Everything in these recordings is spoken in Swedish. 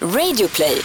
Radioplay.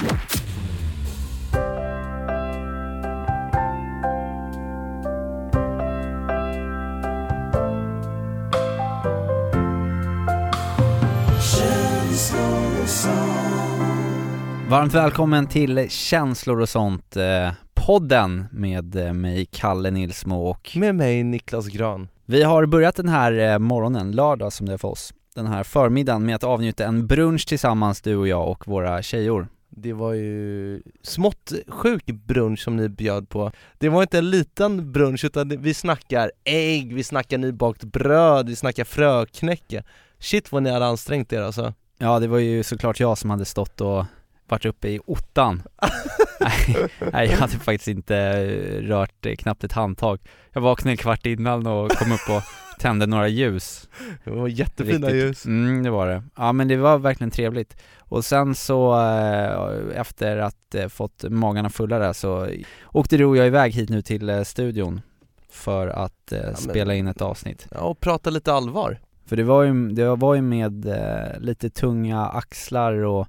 Varmt välkommen till Känslor och sånt, eh, podden med eh, mig Kalle Nilsmo och Med mig Niklas Gran. vi har börjat den här eh, morgonen, lördag som det är för oss, den här förmiddagen med att avnjuta en brunch tillsammans du och jag och våra tjejor. Det var ju smått sjuk brunch som ni bjöd på. Det var inte en liten brunch utan vi snackar ägg, vi snackar nybakt bröd, vi snackar fröknäcke. Shit vad ni hade ansträngt er alltså. Ja det var ju såklart jag som hade stått och varit uppe i ottan. nej, nej, jag hade faktiskt inte rört knappt ett handtag. Jag vaknade en kvart innan och kom upp och tände några ljus. Det var jättefina Riktigt. ljus. Mm, det var det. Ja men det var verkligen trevligt. Och sen så eh, efter att eh, fått magarna fulla där så åkte du och jag iväg hit nu till eh, studion för att eh, spela in ett avsnitt. Ja, och prata lite allvar. För det var ju, det var ju med eh, lite tunga axlar och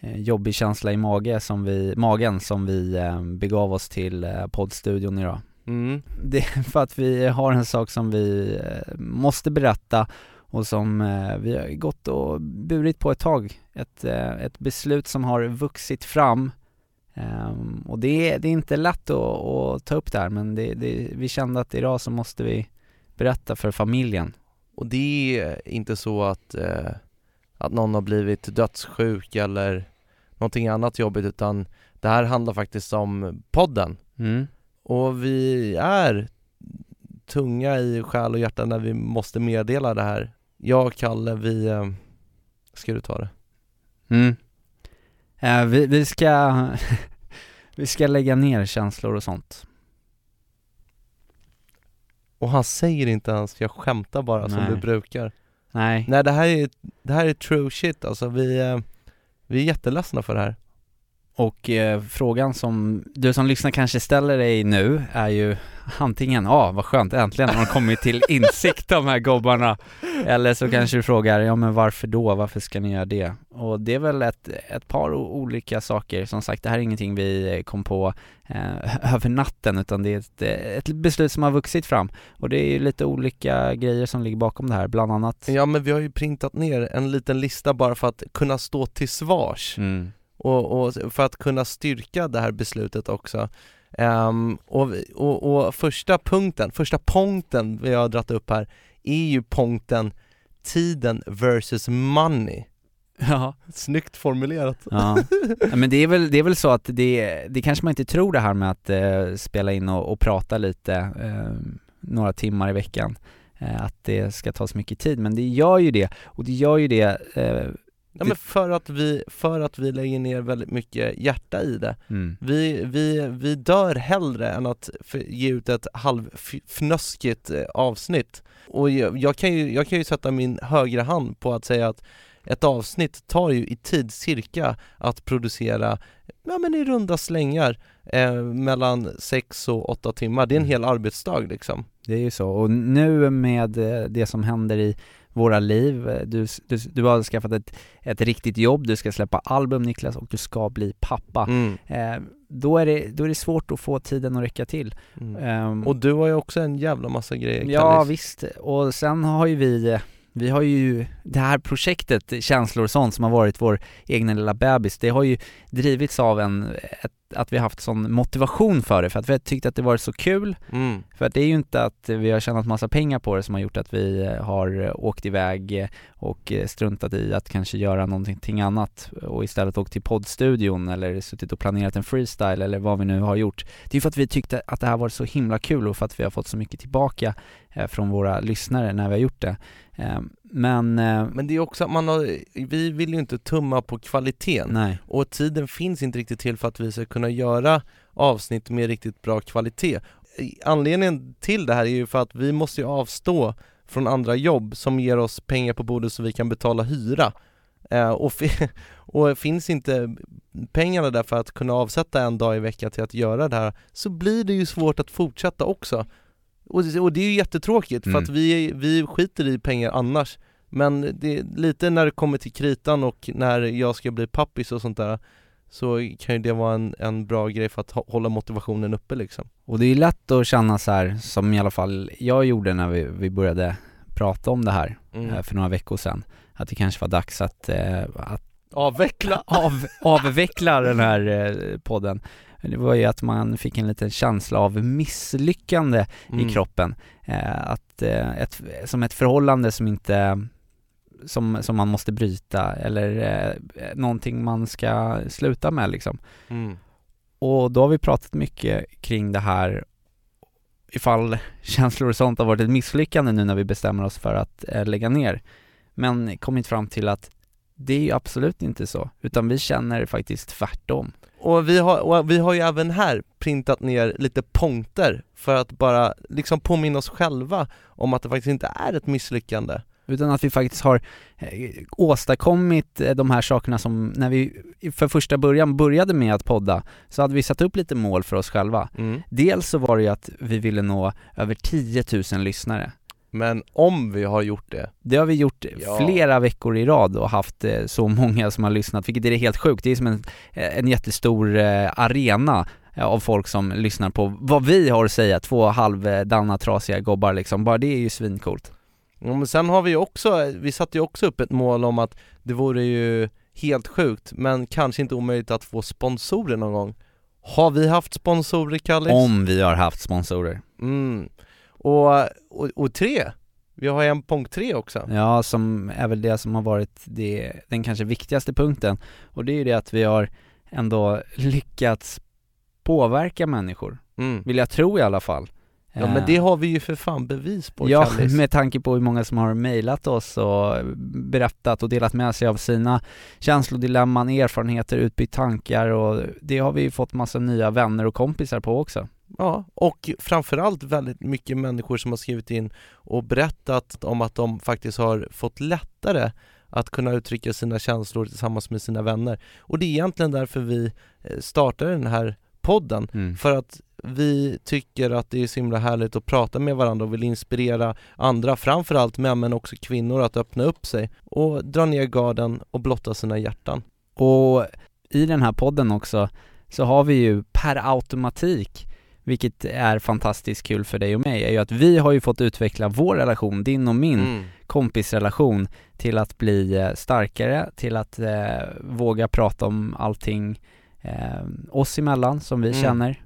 eh, jobbig känsla i mage som vi, magen som vi eh, begav oss till eh, poddstudion idag. Mm. Det är för att vi har en sak som vi eh, måste berätta och som eh, vi har gått och burit på ett tag. Ett, eh, ett beslut som har vuxit fram Ehm, och det är, det är inte lätt att, att ta upp det här men det, det, vi kände att idag så måste vi berätta för familjen. Och det är inte så att, att någon har blivit dödssjuk eller någonting annat jobbigt utan det här handlar faktiskt om podden. Mm. Och vi är tunga i själ och hjärta när vi måste meddela det här. Jag och Kalle, vi... eh, Ska du ta det? Mm. Eh, vi, vi ska Vi ska lägga ner känslor och sånt Och han säger inte ens, jag skämtar bara som Nej. du brukar. Nej, Nej det här är, det här är true shit alltså, vi, eh, vi är jätteledsna för det här. Och eh, frågan som du som lyssnar kanske ställer dig nu är ju antingen, ja vad skönt, äntligen har de kommit till insikt de här gobbarna. Eller så kanske du frågar, ja men varför då, varför ska ni göra det? Och det är väl ett, ett par olika saker, som sagt det här är ingenting vi kom på eh, över natten utan det är ett, eh, ett beslut som har vuxit fram. Och det är ju lite olika grejer som ligger bakom det här, bland annat. Ja men vi har ju printat ner en liten lista bara för att kunna stå till svars. Mm. Och, och för att kunna styrka det här beslutet också. Ehm, och, och, och första punkten, första punkten vi har dragit upp här är ju punkten tiden versus money. Ja, Snyggt formulerat. ja. Ja, men det är väl, det är väl så att det, det kanske man inte tror det här med att eh, spela in och, och prata lite eh, några timmar i veckan eh, att det ska ta så mycket tid, men det gör ju det och det gör ju det eh, Ja, men för, att vi, för att vi lägger ner väldigt mycket hjärta i det. mm. Vi, vi, vi dör hellre än att ge ut ett halvfnöskigt eh, avsnitt. Och jag, jag, kan ju, jag kan ju sätta min högra hand på att säga att ett avsnitt tar ju i tid cirka att producera, ja men i runda slängar, eh, mellan 6 och 8 timmar. Det är en Mm. hel arbetsdag liksom. Det är ju så, och nu med eh, det som händer i våra liv, du, du, du har skaffat ett, ett riktigt jobb, du ska släppa album Niklas och du ska bli pappa Mm. eh, då, är det, då är det svårt att få tiden att räcka till Mm. Ehm, Och du har ju också en jävla massa grejer Ja Kallis. visst, och sen har ju vi vi har ju det här projektet Känslor och sånt som har varit vår egna lilla bebis, det har ju drivits av en, ett, att vi har haft sån motivation för det, för att vi har tyckt att det varit så kul Mm. För att det är ju inte att vi har tjänat massa pengar på det som har gjort att vi eh, har åkt iväg eh, och eh, struntat i att kanske göra någonting annat och istället åkt till poddstudion eller suttit och planerat en freestyle eller vad vi nu har gjort. Det är ju för att vi tyckte att det här var så himla kul och för att vi har fått så mycket tillbaka från våra lyssnare när vi har gjort det. Eh, Men, eh, Men det är också att man har, vi vill ju inte tumma på kvaliteten. nej. Och tiden finns inte riktigt till för att vi ska kunna göra avsnitt med riktigt bra kvalitet. Anledningen till det här är ju för att vi måste ju avstå från andra jobb som ger oss pengar på bordet så vi kan betala hyra. Eh, och, och finns inte pengarna där för att kunna avsätta en dag i veckan till att göra det här så blir det ju svårt att fortsätta också. Och, och det är ju jättetråkigt för Mm. att vi, vi skiter i pengar annars Men det lite när det kommer till kritan och när jag ska bli pappis och sånt där så kan ju det vara en, en bra grej för att hålla motivationen uppe liksom. Och det är lätt att känna så här, som i alla fall jag gjorde när vi, vi började prata om det här mm. Eh, för några veckor sedan, att det kanske var dags att, eh, att avveckla, av, avveckla den här eh, podden. Det var ju att man fick en liten känsla av misslyckande mm. i kroppen. Att, ett, som ett förhållande som inte som, som man måste bryta eller eh, någonting man ska sluta med liksom. Mm. Och då har vi pratat mycket kring det här ifall känslor och sånt har varit ett misslyckande nu när vi bestämmer oss för att eh, lägga ner. Men kommit fram till att det är ju absolut inte så, utan vi känner faktiskt tvärtom. Och vi har, och vi har ju även här printat ner lite punkter för att bara liksom påminna oss själva om att det faktiskt inte är ett misslyckande utan att vi faktiskt har eh, åstadkommit eh, de här sakerna som, när vi för första början började med att podda, så hade vi satt upp lite mål för oss själva. Mm. Dels så var det ju att vi ville nå över 10 000 lyssnare. Men om vi har gjort det? Det har vi gjort ja. flera veckor i rad och haft eh, så många som har lyssnat, vilket är helt sjukt. Det är som en, en jättestor arena av folk som lyssnar på vad vi har att säga, två halvdana trasiga gobbar liksom. Bara det är ju svincoolt. Ja, men sen har vi också, vi satte ju också upp ett mål om att det vore ju helt sjukt, men kanske inte omöjligt att få sponsorer någon gång. Har vi haft sponsorer Kallis? Om vi har haft sponsorer. Mm. Och, och, och tre, vi har en punkt tre också. Ja, som är väl det som har varit det, den kanske viktigaste punkten. Och det är ju det att vi har ändå lyckats påverka människor. Mm. Vill jag tro i alla fall. Ja men det har vi ju för fan bevis på Ja, Kallis. med tanke på hur många som har mejlat oss och berättat och delat med sig av sina känslodilemman, erfarenheter, utbytt tankar och det har vi ju fått massa nya vänner och kompisar på också. Ja, och framförallt väldigt mycket människor som har skrivit in och berättat om att de faktiskt har fått lättare att kunna uttrycka sina känslor tillsammans med sina vänner. Och det är egentligen därför vi eh, startade den här podden, mm. för att vi tycker att det är så himla härligt att prata med varandra och vill inspirera andra, framförallt män men också kvinnor att öppna upp sig och dra ner garden och blotta sina hjärtan. Och i den här podden också så har vi ju per automatik vilket är fantastiskt kul för dig och mig, är ju att vi har ju fått utveckla vår relation, din och min mm. kompisrelation, till att bli eh, starkare, till att eh, våga prata om allting eh, oss emellan som vi mm. känner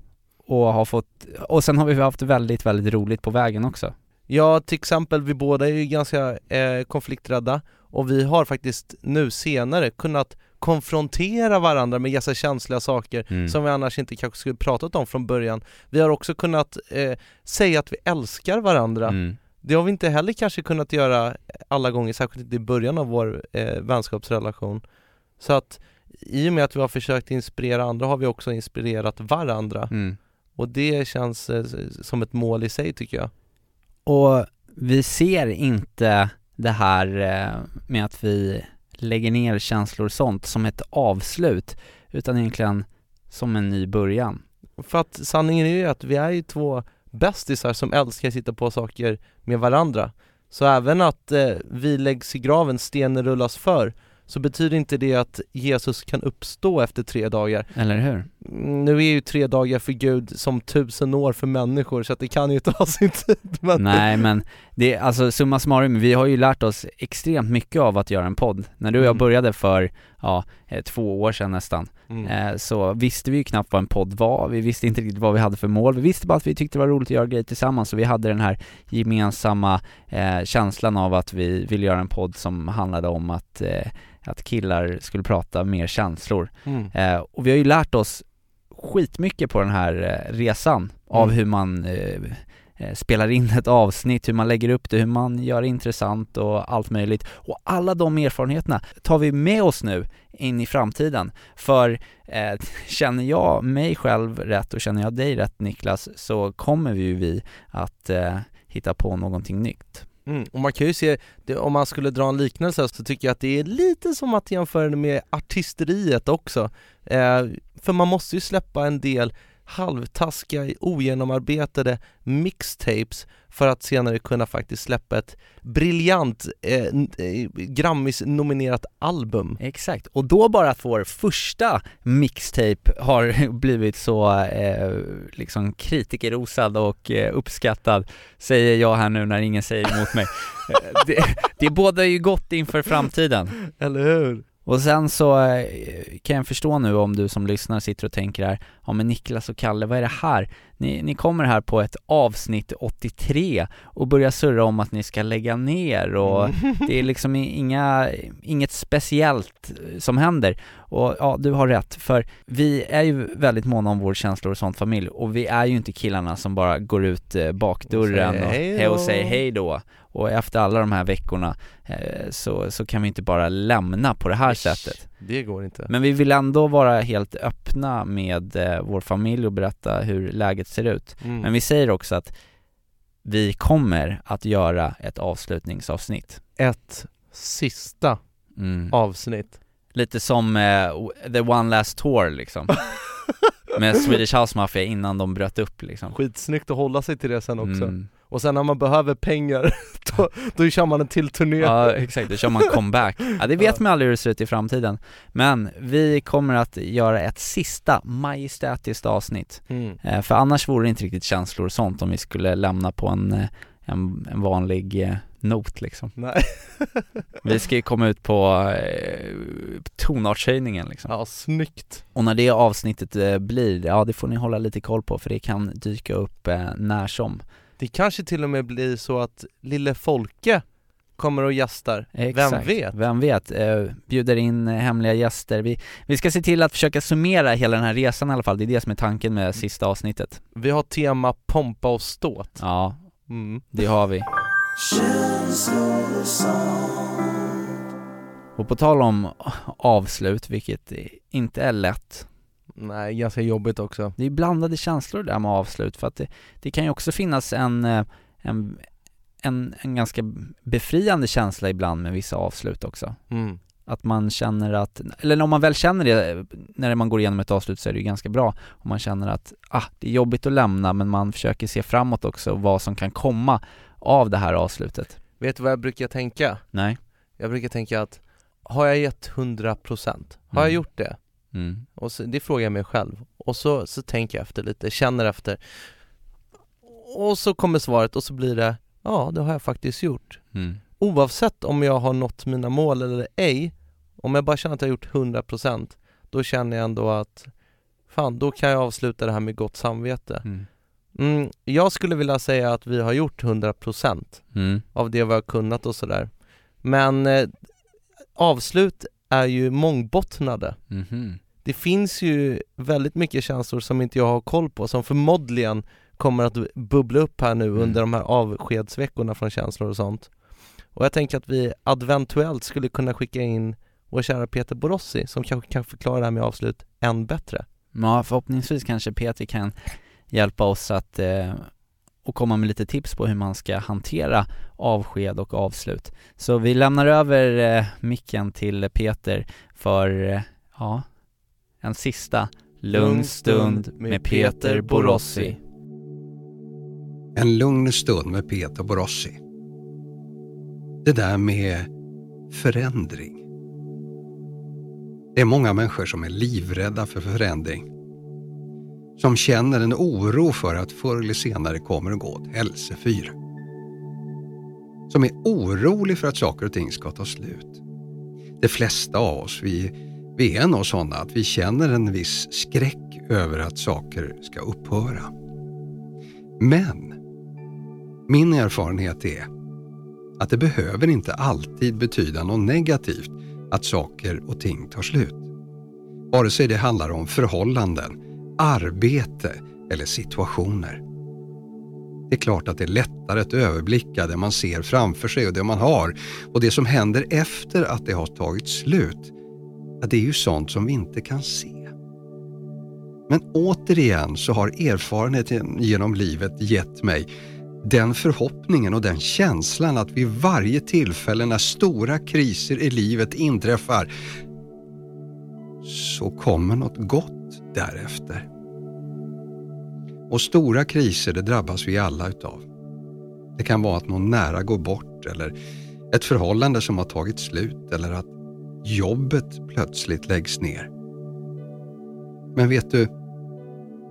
och har fått, och sen har vi haft väldigt, väldigt roligt på vägen också. Ja, till exempel, vi båda är ju ganska eh, konflikträdda och vi har faktiskt nu senare kunnat konfrontera varandra med ganska känsliga saker mm. som vi annars inte kanske skulle pratat om från början. Vi har också kunnat eh, säga att vi älskar varandra. Mm. Det har vi inte heller kanske kunnat göra alla gånger, särskilt inte i början av vår eh, vänskapsrelation. Så att i och med att vi har försökt inspirera andra har vi också inspirerat varandra. Mm. Och det känns eh, som ett mål i sig tycker jag. Och vi ser inte det här eh, med att vi lägger ner känslor och sånt som ett avslut, utan egentligen som en ny början. För att sanningen är ju att vi är ju två bästisar som älskar att sitta på saker med varandra. Så även att eh, vi läggs i graven, stenen rullas för, så betyder inte det att Jesus kan uppstå efter tre dagar. Eller hur? Mm, nu är ju tre dagar för Gud som tusen år för människor, så att det kan ju ta sin tid. Men Nej men, det, alltså summa summarum, vi har ju lärt oss extremt mycket av att göra en podd. När du och jag mm. började för, ja, eh, två år sedan nästan, mm. eh, så visste vi ju knappt vad en podd var, vi visste inte riktigt vad vi hade för mål, vi visste bara att vi tyckte det var roligt att göra grejer tillsammans och vi hade den här gemensamma eh, känslan av att vi ville göra en podd som handlade om att eh, att killar skulle prata mer känslor. Mm. Eh, och vi har ju lärt oss skitmycket på den här eh, resan mm. av hur man eh, eh, spelar in ett avsnitt, hur man lägger upp det, hur man gör det intressant och allt möjligt. Och alla de erfarenheterna tar vi med oss nu in i framtiden. För eh, känner jag mig själv rätt och känner jag dig rätt Niklas, så kommer vi ju vi att eh, hitta på någonting nytt. Mm, och man kan ju se, det, om man skulle dra en liknelse så tycker jag att det är lite som att jämföra det med artisteriet också. Eh, för man måste ju släppa en del halvtaskiga, ogenomarbetade mixtapes för att senare kunna faktiskt släppa ett briljant eh, eh, Grammis-nominerat album. Exakt, och då bara att vår första mixtape har blivit så eh, liksom kritikerrosad och eh, uppskattad, säger jag här nu när ingen säger emot mig. Eh, det, det båda ju gott inför framtiden. Eller hur? Och sen så eh, kan jag förstå nu om du som lyssnar sitter och tänker här, ja men Niklas och Kalle, vad är det här? Ni, ni kommer här på ett avsnitt 83 och börjar surra om att ni ska lägga ner och Mm. det är liksom inga, inget speciellt som händer. Och ja, du har rätt, för vi är ju väldigt måna om vår känslor och sånt familj och vi är ju inte killarna som bara går ut eh, bakdörren säger och, he- och säger hej då. Och efter alla de här veckorna eh, så, så kan vi inte bara lämna på det här sättet. Det går inte. Men vi vill ändå vara helt öppna med eh, vår familj och berätta hur läget ser ut. Mm. Men vi säger också att vi kommer att göra ett avslutningsavsnitt. Ett sista Mm. avsnitt. Lite som eh, The One Last Tour liksom. Med Swedish House Mafia innan de bröt upp liksom. Skitsnyggt att hålla sig till det sen också. Mm. Och sen när man behöver pengar, då, då kör man en till turné. Ja exakt, då kör man comeback. Ja det vet Ja. man aldrig hur det ser ut i framtiden. Men vi kommer att göra ett sista majestätiskt avsnitt. Mm. Eh, För annars vore det inte riktigt känslor och sånt om vi skulle lämna på en, eh, en, en vanlig eh, not liksom. Nej. Vi ska ju komma ut på eh, tonartshöjningen liksom. Ja, snyggt. Och när det avsnittet eh, blir, ja det får ni hålla lite koll på för det kan dyka upp eh, när som. Det kanske till och med blir så att lille Folke kommer och gästar. Exakt. Vem vet? Vem vet? Eh, bjuder in eh, hemliga gäster. Vi, vi ska se till att försöka summera hela den här resan i alla fall, det är det som är tanken med sista avsnittet. Vi har tema pompa och ståt. Ja, Mm. det har vi. Och på tal om avslut, vilket inte är lätt, Nej, ganska jobbigt också. det är blandade känslor där med avslut för att det, det kan ju också finnas en, eh, en, en, en ganska befriande känsla ibland med vissa avslut också. Mm. Att man känner att, eller om man väl känner det när man går igenom ett avslut så är det ju ganska bra om man känner att, ah, det är jobbigt att lämna men man försöker se framåt också vad som kan komma av det här avslutet. Vet du vad jag brukar tänka? Nej? Jag brukar tänka att har jag gett 100%? Har jag Mm. gjort det? Mm. Och så, det frågar jag mig själv. Och så, så tänker jag efter lite, känner efter. Och så kommer svaret och så blir det, ja det har jag faktiskt gjort. Mm. Oavsett om jag har nått mina mål eller ej, om jag bara känner att jag har gjort 100% då känner jag ändå att fan, då kan jag avsluta det här med gott samvete. Mm. Mm, jag skulle vilja säga att vi har gjort 100% Mm. av det vi har kunnat och sådär. Men eh, avslut är ju mångbottnade. Mhm. Det finns ju väldigt mycket känslor som inte jag har koll på, som förmodligen kommer att bubbla upp här nu Mm. under de här avskedsveckorna från känslor och sånt. Och jag tänker att vi eventuellt skulle kunna skicka in vår kära Peter Borossi som kanske kan förklara det här med avslut än bättre. Ja, förhoppningsvis kanske Peter kan hjälpa oss att eh, och komma med lite tips på hur man ska hantera avsked och avslut. Så vi lämnar över eh, micken till Peter för, eh, ja, en sista lugn stund med Peter Borossi. En lugn stund med Peter Borossi. Det där med förändring. Det är många människor som är livrädda för förändring. Som känner en oro för att förr eller senare kommer att gå åt hälsefyr. Som är orolig för att saker och ting ska ta slut. De flesta av oss, vi, vi är nog sådana att vi känner en viss skräck över att saker ska upphöra. Men min erfarenhet är att det behöver inte alltid betyda något negativt att saker och ting tar slut. Vare sig det handlar om förhållanden, arbete eller situationer. Det är klart att det är lättare att överblicka det man ser framför sig och det man har och det som händer efter att det har tagit slut. Ja, det är ju sånt som vi inte kan se. Men återigen så har erfarenheten genom livet gett mig den förhoppningen och den känslan att vid varje tillfälle när stora kriser i livet inträffar så kommer något gott därefter. Och stora kriser det drabbas vi alla utav. Det kan vara att någon nära går bort eller ett förhållande som har tagit slut eller att jobbet plötsligt läggs ner. Men vet du,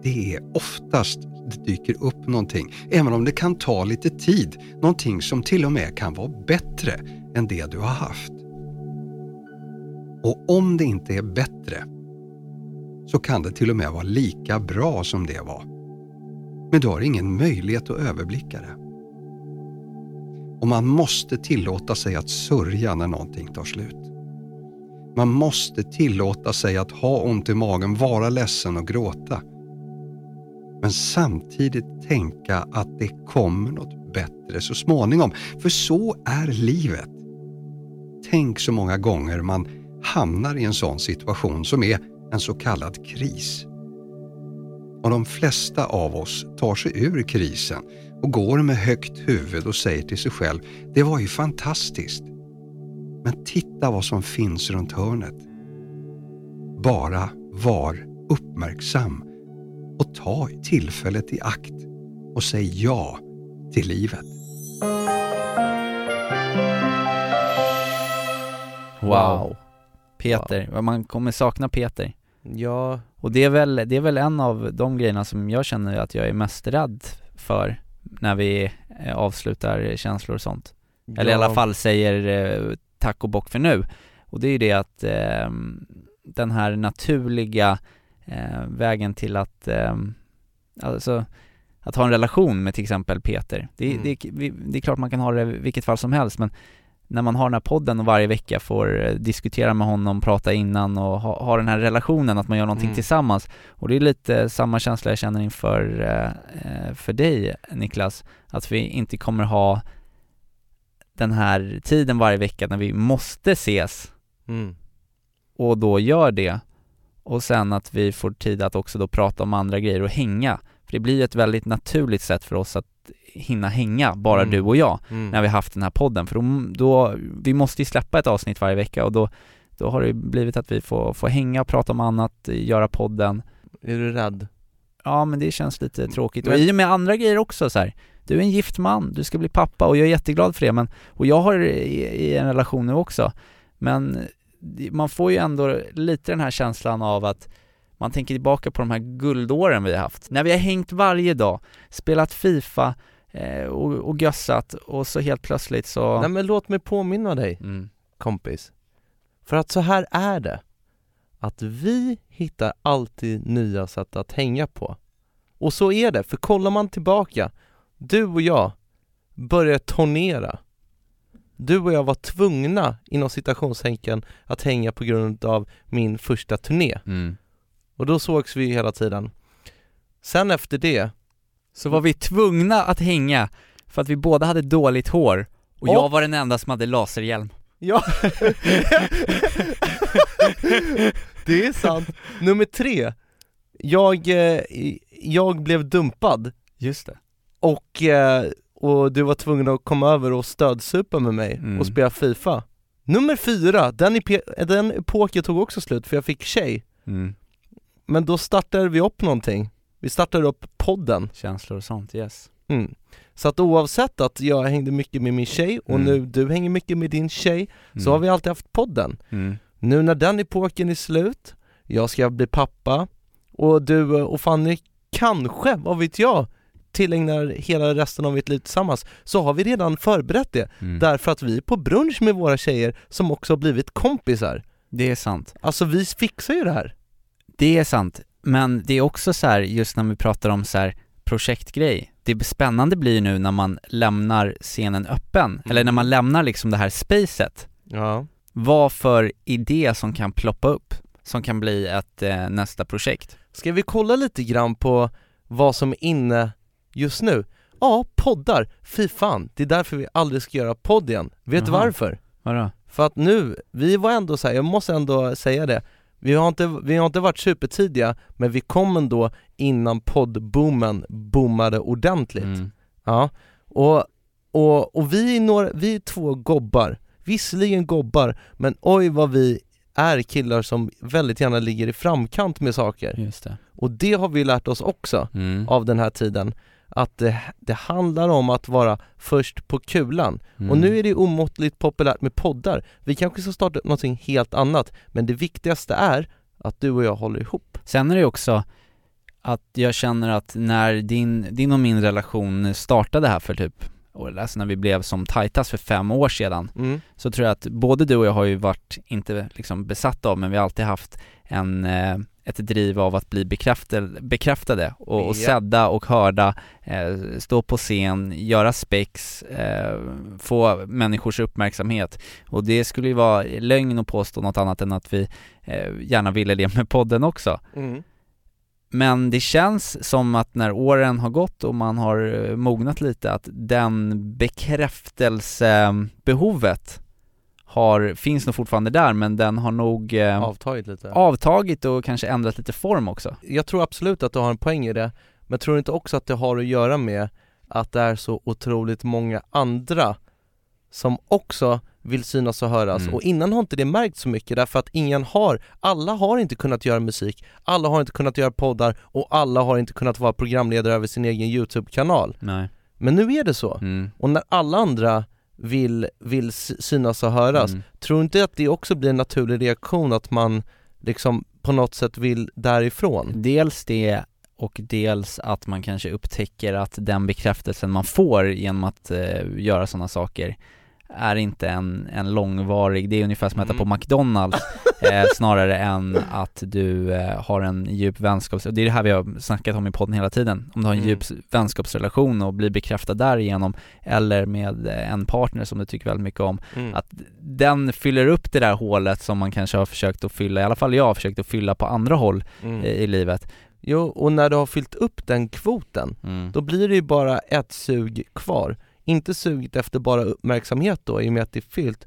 det är oftast det dyker upp någonting, även om det kan ta lite tid, någonting som till och med kan vara bättre än det du har haft. Och om det inte är bättre så kan det till och med vara lika bra som det var. Men du har ingen möjlighet att överblicka det. Och man måste tillåta sig att sörja när någonting tar slut. Man måste tillåta sig att ha ont i magen, vara ledsen och gråta. Men samtidigt tänka att det kommer något bättre så småningom. För så är livet. Tänk så många gånger man hamnar i en sån situation som är en så kallad kris. Och de flesta av oss tar sig ur krisen och går med högt huvud och säger till sig själv, det var ju fantastiskt. Men titta vad som finns runt hörnet. Bara var uppmärksam och ta tillfället i akt och säg ja till livet. Wow. Peter, man kommer sakna Peter. Ja, Och det är, väl, det är väl en av de grejerna som jag känner att jag är mest rädd för när vi eh, avslutar känslor och sånt. Eller i ja. alla fall säger eh, tack och bock för nu. Och det är ju det att eh, den här naturliga eh, vägen till att, eh, alltså att ha en relation med till exempel Peter. Det, Mm. det, det är klart man kan ha det i vilket fall som helst men när man har den här podden och varje vecka får eh, diskutera med honom, prata innan och ha, ha den här relationen, att man gör någonting Mm. tillsammans. Och det är lite samma känsla jag känner inför eh, eh, för dig Niklas, att vi inte kommer ha den här tiden varje vecka när vi måste ses Mm. och då gör det och sen att vi får tid att också då prata om andra grejer och hänga. För det blir ett väldigt naturligt sätt för oss att hinna hänga, bara Mm. du och jag, Mm. när vi haft den här podden. För då, då vi måste ju släppa ett avsnitt varje vecka och då, då har det blivit att vi får, får hänga prata om annat, göra podden. Är du rädd? Ja men det känns lite tråkigt. Men- Och i och med andra grejer också så här. Du är en gift man, du ska bli pappa och jag är jätteglad för det men, och jag har i, i en relation nu också. Men man får ju ändå lite den här känslan av att man tänker tillbaka på de här guldåren vi har haft. När vi har hängt varje dag, spelat FIFA eh, och, och gössat och så helt plötsligt så... Nej men låt mig påminna dig Mm. kompis. För att så här är det. Att vi hittar alltid nya sätt att hänga på. Och så är det, för kollar man tillbaka, du och jag började turnera. Du och jag var tvungna, inom citationstecken, att hänga på grund av min första turné. Mm. Och då sågs vi hela tiden. Sen efter det, Så var vi tvungna att hänga för att vi båda hade dåligt hår och Och- jag var den enda som hade laserhjälm. Ja Det är sant Nummer tre Jag, eh, jag blev dumpad Just det. och, eh, och du var tvungen att komma över och stödsupa med mig Mm. och spela FIFA Nummer fyra, den, epe- den epoken tog också slut för jag fick tjej Mm. Men då startade vi upp någonting Vi startade upp podden Känslor och sånt, yes. mm. Så att oavsett att jag hängde mycket med min tjej och Mm. nu du hänger mycket med din tjej Mm. Så har vi alltid haft podden Mm. Nu när den epoken är slut, jag ska bli pappa och du och Fanny kanske, vad vet jag, tillägnar hela resten av mitt liv tillsammans så har vi redan förberett det Mm. därför att vi är på brunch med våra tjejer som också har blivit kompisar. Det är sant. Alltså vi fixar ju det här. Det är sant, men det är också så här, just när vi pratar om så här projektgrej, det spännande blir nu när man lämnar scenen öppen, eller när man lämnar liksom det här spacet, Ja. vad för idé som kan ploppa upp, som kan bli ett eh, nästa projekt. Ska vi kolla lite grann på vad som är inne just nu? Ja, poddar. Fy fan, det är därför vi aldrig ska göra podd igen. Vet du varför? Vadå? För att nu, vi var ändå så här, jag måste ändå säga det vi har, inte, vi har inte varit supertidiga, men vi kom ändå innan poddboomen boomade ordentligt Mm. Ja, och, och, och vi, är några, vi är två gobbar Visserligen gobbar, men oj vad vi är killar som väldigt gärna ligger i framkant med saker det. och det har vi lärt oss också Mm. av den här tiden att det, det handlar om att vara först på kulan Mm. och nu är det omåttligt populärt med poddar Vi kanske ska starta någonting helt annat men det viktigaste är att du och jag håller ihop Sen är det också att jag känner att när din, din och min relation startade här för typ, alltså när vi blev som tajtast för fem år sedan, mm. så tror jag att både du och jag har ju varit, inte liksom besatta av, men vi har alltid haft en, eh, ett driv av att bli bekräftade, bekräftade och, och sedda och hörda, eh, stå på scen, göra spex, eh, få människors uppmärksamhet. Och det skulle ju vara lögn att påstå något annat än att vi eh, gärna ville det med podden också. Mm. Men det känns som att när åren har gått och man har eh, mognat lite att den bekräftelsebehovet har, finns nog fortfarande där men den har nog eh, Avtagit lite avtagit och kanske ändrat lite form också. Jag tror absolut att du har en poäng i det Men tror du inte också att det har att göra med att det är så otroligt många andra som också vill synas och höras Mm. och innan har inte det märkt så mycket därför att ingen har, alla har inte kunnat göra musik, alla har inte kunnat göra poddar och alla har inte kunnat vara programledare över sin egen YouTube-kanal. Nej. Men nu är det så. Mm. Och när alla andra vill, vill sy- synas och höras, Mm. tror du inte att det också blir en naturlig reaktion att man liksom på något sätt vill därifrån? Dels det och dels att man kanske upptäcker att den bekräftelsen man får genom att eh, göra sådana saker är inte en, en långvarig, det är ungefär som att äta Mm. på McDonalds eh, snarare än att du eh, har en djup vänskaps, och det är det här vi har snackat om i podden hela tiden, om du har en Mm. djup vänskapsrelation och blir bekräftad därigenom eller med en partner som du tycker väldigt mycket om, Mm. att den fyller upp det där hålet som man kanske har försökt att fylla, i alla fall jag har försökt att fylla på andra håll Mm. i, i livet. Jo, och när du har fyllt upp den kvoten, Mm. då blir det ju bara ett sug kvar. Inte suget efter bara uppmärksamhet då, i och med att det är fyllt,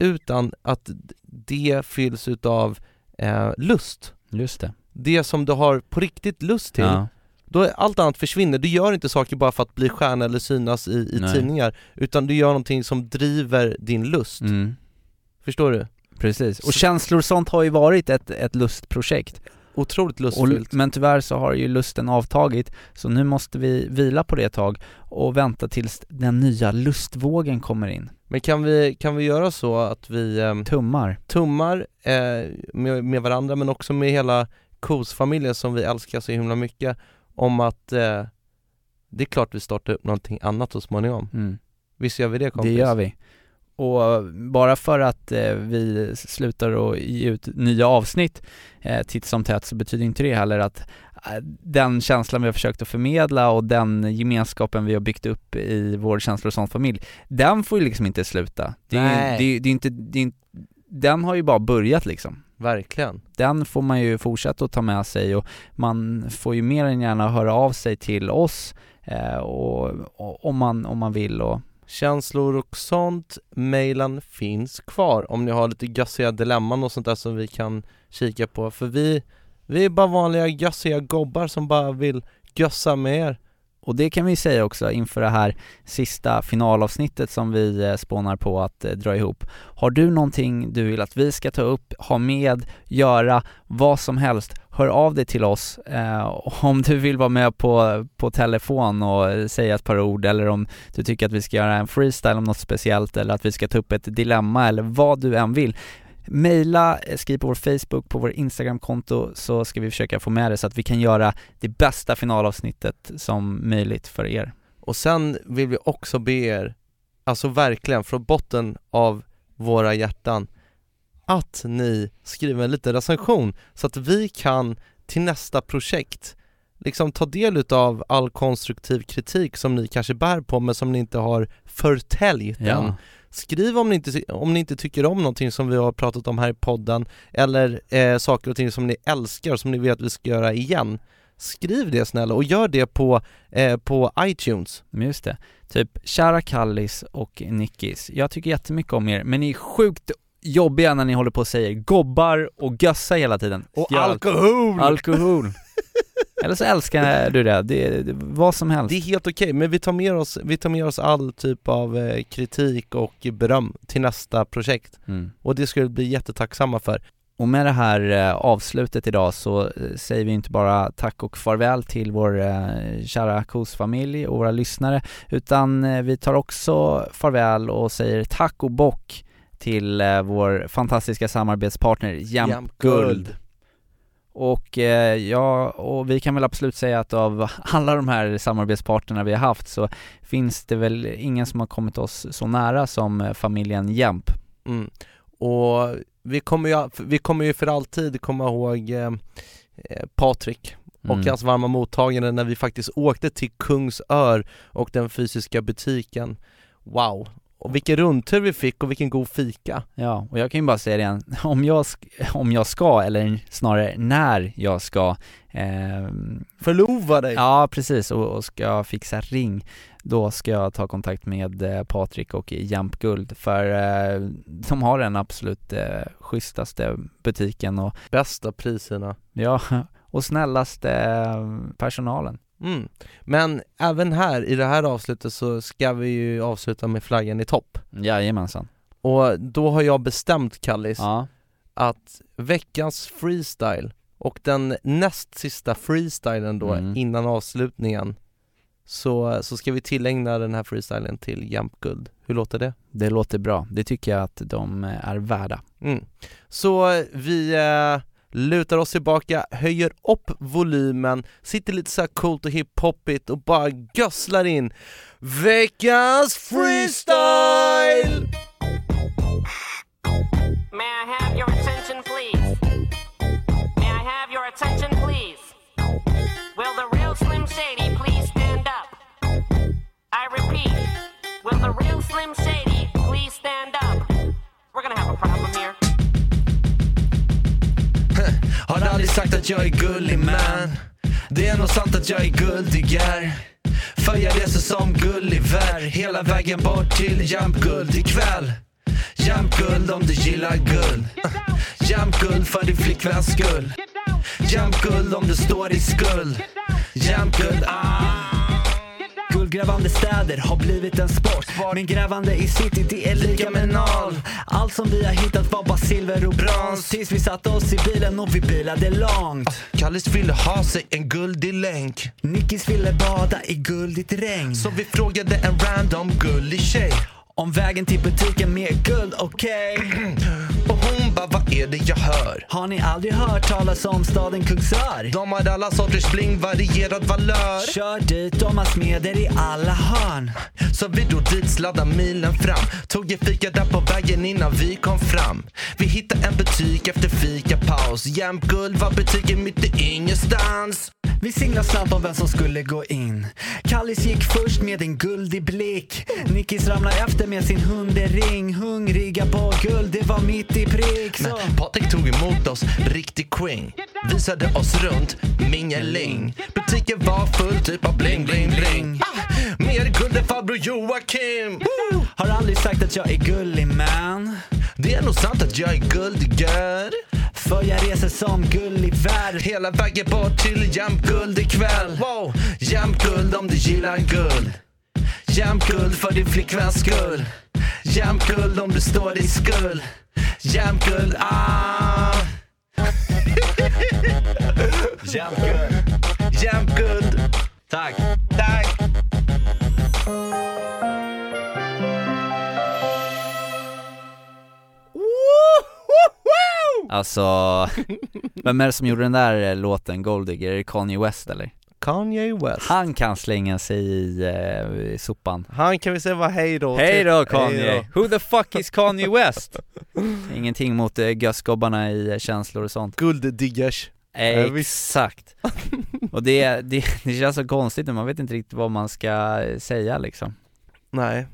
utan att det fylls utav eh, lust. Just det. Det som du har på riktigt lust till, Ja. då allt annat försvinner. Du gör inte saker bara för att bli stjärna eller synas i, i Nej. tidningar, utan du gör någonting som driver din lust. Mm. Förstår du? Precis, och Så- känslor och sånt har ju varit ett, ett lustprojekt. Otroligt Och, lustfyllt. men tyvärr så har ju lusten avtagit, så nu måste vi vila på det ett tag och vänta tills den nya lustvågen kommer in. Men kan vi, kan vi göra så att vi ehm, Tummar. tummar eh, med, med varandra men också med hela KOS-familjen som vi älskar så himla mycket om att eh, det är klart vi startar upp någonting annat så småningom. Mm. Visst gör vi det Det kompis? gör vi. Och bara för att eh, vi slutar att ge ut nya avsnitt eh, titt som tätt så betyder inte det heller att eh, den känslan vi har försökt att förmedla och den gemenskapen vi har byggt upp i vår känslor och sånt familj, den får ju liksom inte sluta. Det är, Nej. det, det är inte, det är, den har ju bara börjat liksom. Verkligen. Den får man ju fortsätta att ta med sig och man får ju mer än gärna höra av sig till oss eh, och, och, om, man, om man vill och Känslor och sånt, mailen finns kvar om ni har lite gössiga dilemman och sånt där som vi kan kika på för vi, vi är bara vanliga gössiga gobbar som bara vill gössa med er. Och det kan vi säga också inför det här sista finalavsnittet som vi eh, spånar på att eh, dra ihop. Har du någonting du vill att vi ska ta upp, ha med, göra, vad som helst, hör av dig till oss. Eh, om du vill vara med på, på telefon och säga ett par ord eller om du tycker att vi ska göra en freestyle om något speciellt eller att vi ska ta upp ett dilemma eller vad du än vill. Maila, eh, skriv på vår Facebook, på vår Instagramkonto så ska vi försöka få med det så att vi kan göra det bästa finalavsnittet som möjligt för er. Och sen vill vi också be er, alltså verkligen från botten av våra hjärtan, att ni skriver en liten recension så att vi kan till nästa projekt liksom ta del utav all konstruktiv kritik som ni kanske bär på men som ni inte har förtäljt än. Skriv om ni, inte, om ni inte tycker om någonting som vi har pratat om här i podden eller eh, saker och ting som ni älskar som ni vill att vi ska göra igen. Skriv det snälla och gör det på, eh, på iTunes. Men just det. Typ, kära Kallis och Nickis, jag tycker jättemycket om er, men ni är sjukt jobbiga när ni håller på och säger gobbar och gössa hela tiden. Gör allt. alkohol! Alkohol. Eller så älskar du det, det, det vad som helst. Det är helt okej, men vi tar, med oss, vi tar med oss all typ av eh, kritik och beröm till nästa projekt Mm. och det skulle vi bli jättetacksamma för. Och med det här eh, avslutet idag så eh, säger vi inte bara tack och farväl till vår eh, kära KOS-familj och våra lyssnare utan eh, vi tar också farväl och säger tack och bock till eh, vår fantastiska samarbetspartner. Guld. Och eh, ja, och vi kan väl absolut säga att av alla de här samarbetspartnerna vi har haft så finns det väl ingen som har kommit oss så nära som eh, familjen Jämp. Mm. Och vi kommer, ju, vi kommer ju för alltid komma ihåg eh, eh, Patrik och Mm. hans varma mottagande när vi faktiskt åkte till Kungsör och den fysiska butiken. Wow! Och vilken rundtur vi fick och vilken god fika. Ja, och jag kan ju bara säga det igen, om jag, om jag ska, eller snarare när jag ska ehm, Förlova dig! Ja, precis, och, och ska fixa ring Då ska jag ta kontakt med eh, Patrik och Jamp Guld för eh, de har den absolut eh, schysstaste butiken och Bästa priserna. ja, och snällaste eh, personalen Mm. Men även här i det här avslutet så ska vi ju avsluta med flaggan i topp. Jajamensan Och då har jag bestämt Kallis Ja, att veckans freestyle och den näst sista freestylen då Mm. innan avslutningen så, så ska vi tillägna den här freestylen till Jamp Guld. Hur låter det? det låter bra, det tycker jag att de eh, är värda Mm. Så vi eh, lutar oss tillbaka, höjer upp volymen, sitter lite så här coolt och hiphopigt och bara gösslar in veckans freestyle! May I have your attention, please? May I have your attention, please? Will the real Slim Shady please stand up? I repeat, will the real Slim Shady please stand up? We're gonna have a problem here. Har aldrig sagt att jag är gullig man Det är nog sant att jag är guldigare För jag reser som Gulliver Hela vägen bort till Jämtguld ikväll. Jämtguld om du gillar guld. Jämtguld för din flickväns skull. Jämtguld om du står i skuld. Jämtguld, ah. Guldgrävande städer har blivit en sport. Men grävande i city det är lika med noll. Allt som vi har hittat var bara silver och brons. Tills vi satte oss i bilen och vi bilade långt. Kallis ville ha sig en guldig länk. Nickis ville bada i guldigt regn. Så vi frågade en random gullig tjej. Om vägen till butiken med guld, okej? Och bara, vad är det jag hör? Har ni aldrig hört talas om staden Kungsör? De har alla sorters bling, varierad valör. Kör dit, de har smeder i alla hörn. Så vi drog dit, sladdade milen fram. Tog en fika där på vägen innan vi kom fram. Vi hittade en butik efter fikapaus. Jämt guld var butiken mitt i ingenstans vi singlade snabbt om vem som skulle gå in. Kallis gick först med en guldig blick. Nickis ramlade efter med sin hundering Hungriga på guld, det var mitt i prick. Så. Men Patrik tog emot oss riktigt queen. Visade oss runt mingeling. Butiken var full typ av bling bling bling. Ah, Mer guld än farbror Joakim. Woo! Har aldrig sagt att jag är gullig man Det är nog sant att jag är guldigare för jag reser som Gulliver Hela vägen bort till Jämtguld ikväll. Wow. Jämtguld om du gillar guld. Jämtguld för din flickväns skull. Jämtguld om du står i skuld Jämtguld, ah. Jämtguld Jämtguld Tack. Alltså, vem är det som gjorde den där eh, låten, Golddigger? Är det Kanye West eller? Kanye West. Han kan slänga sig i, eh, i sopan Han kan vi säga var hej då Hej till- då Kanye! Hej Who the fuck is Kanye West? Ingenting mot eh, gösgobbarna i eh, känslor och sånt Gulddiggers. Visst. Exakt! Och det, det, det känns så konstigt nu, man vet inte riktigt vad man ska eh, säga liksom Nej,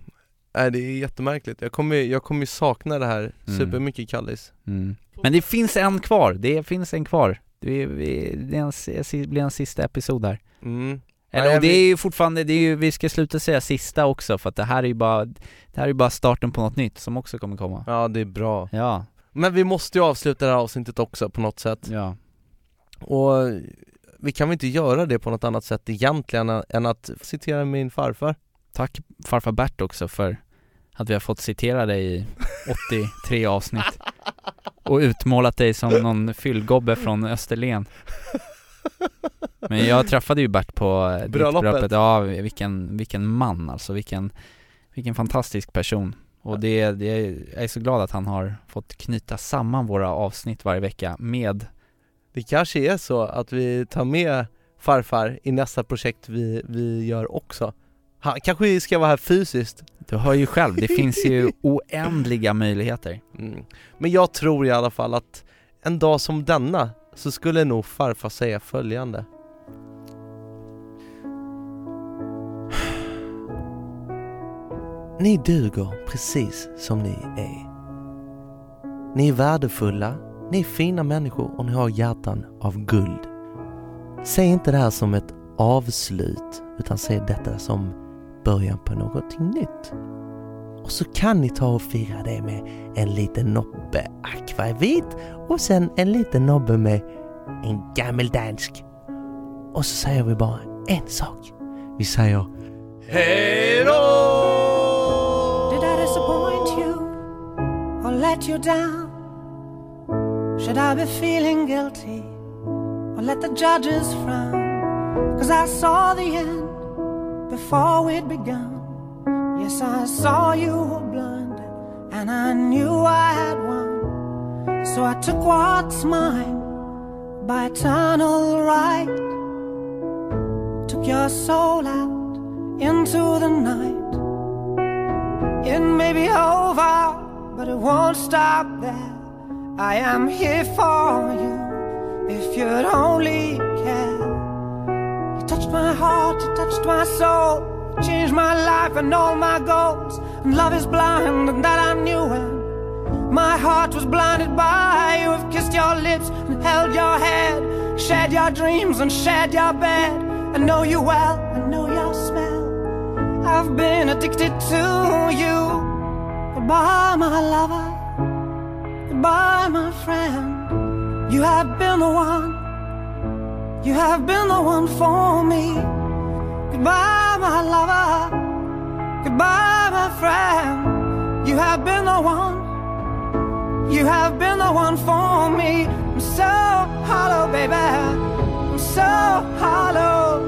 Nej det är jättemärkligt. Jag kommer, jag kommer ju sakna det här Mm. supermycket Kallis. mm. Men det finns en kvar, det finns en kvar Det, vi, det är en, si- blir en sista episod här Mm. Eller, Nej, och det vi- är ju fortfarande, det är ju, vi ska sluta säga sista också för att det här är ju bara Det här är ju bara starten på något nytt som också kommer komma Ja det är bra. Ja, Men vi måste ju avsluta det här avsnittet också på något sätt. ja, Och vi kan väl inte göra det på något annat sätt egentligen än att citera min farfar. tack farfar Bert också för att vi har fått citera dig i 83 avsnitt och utmålat dig som någon fyllgobbe från Österlen. Men jag träffade ju Bert på bröllopet. Ja, vilken, vilken man alltså, vilken, vilken fantastisk person. Och det, det, jag är så glad att han har fått knyta samman våra avsnitt varje vecka med Det kanske är så att vi tar med farfar i nästa projekt vi, vi gör också. Han kanske ska vara här fysiskt. Du hör ju själv, det finns ju oändliga möjligheter. Mm. Men jag tror i alla fall att en dag som denna så skulle nog farfar säga följande. Ni duger precis som ni är. Ni är värdefulla, ni är fina människor och ni har hjärtan av guld. Se inte det här som ett avslut utan se detta som början på någonting nytt. Och så kan ni ta och fira det med en liten nobbe akvavit och sen en liten nobbe med en gammeldansk. Och så säger vi bara en sak. Vi säger Hej då! Did I disappoint you or let you down? Should I be feeling guilty or let the judges frown? Cause I saw the end before we'd begun. Yes, I saw you were blinded and I knew I had won. So I took what's mine by eternal right. Took your soul out into the night. It may be over, but it won't stop there. I am here for you if you'd only care. Touched my heart, you touched my soul, changed my life and all my goals. And love is blind, and that I knew when my heart was blinded by you. Have kissed your lips and held your head, shared your dreams and shared your bed. I know you well, I know your smell. I've been addicted to you. Goodbye, my lover. Goodbye, my friend. You have been the one. You have been the one for me. Goodbye, my lover. Goodbye, my friend. You have been the one. You have been the one for me. I'm so hollow, baby. I'm so hollow.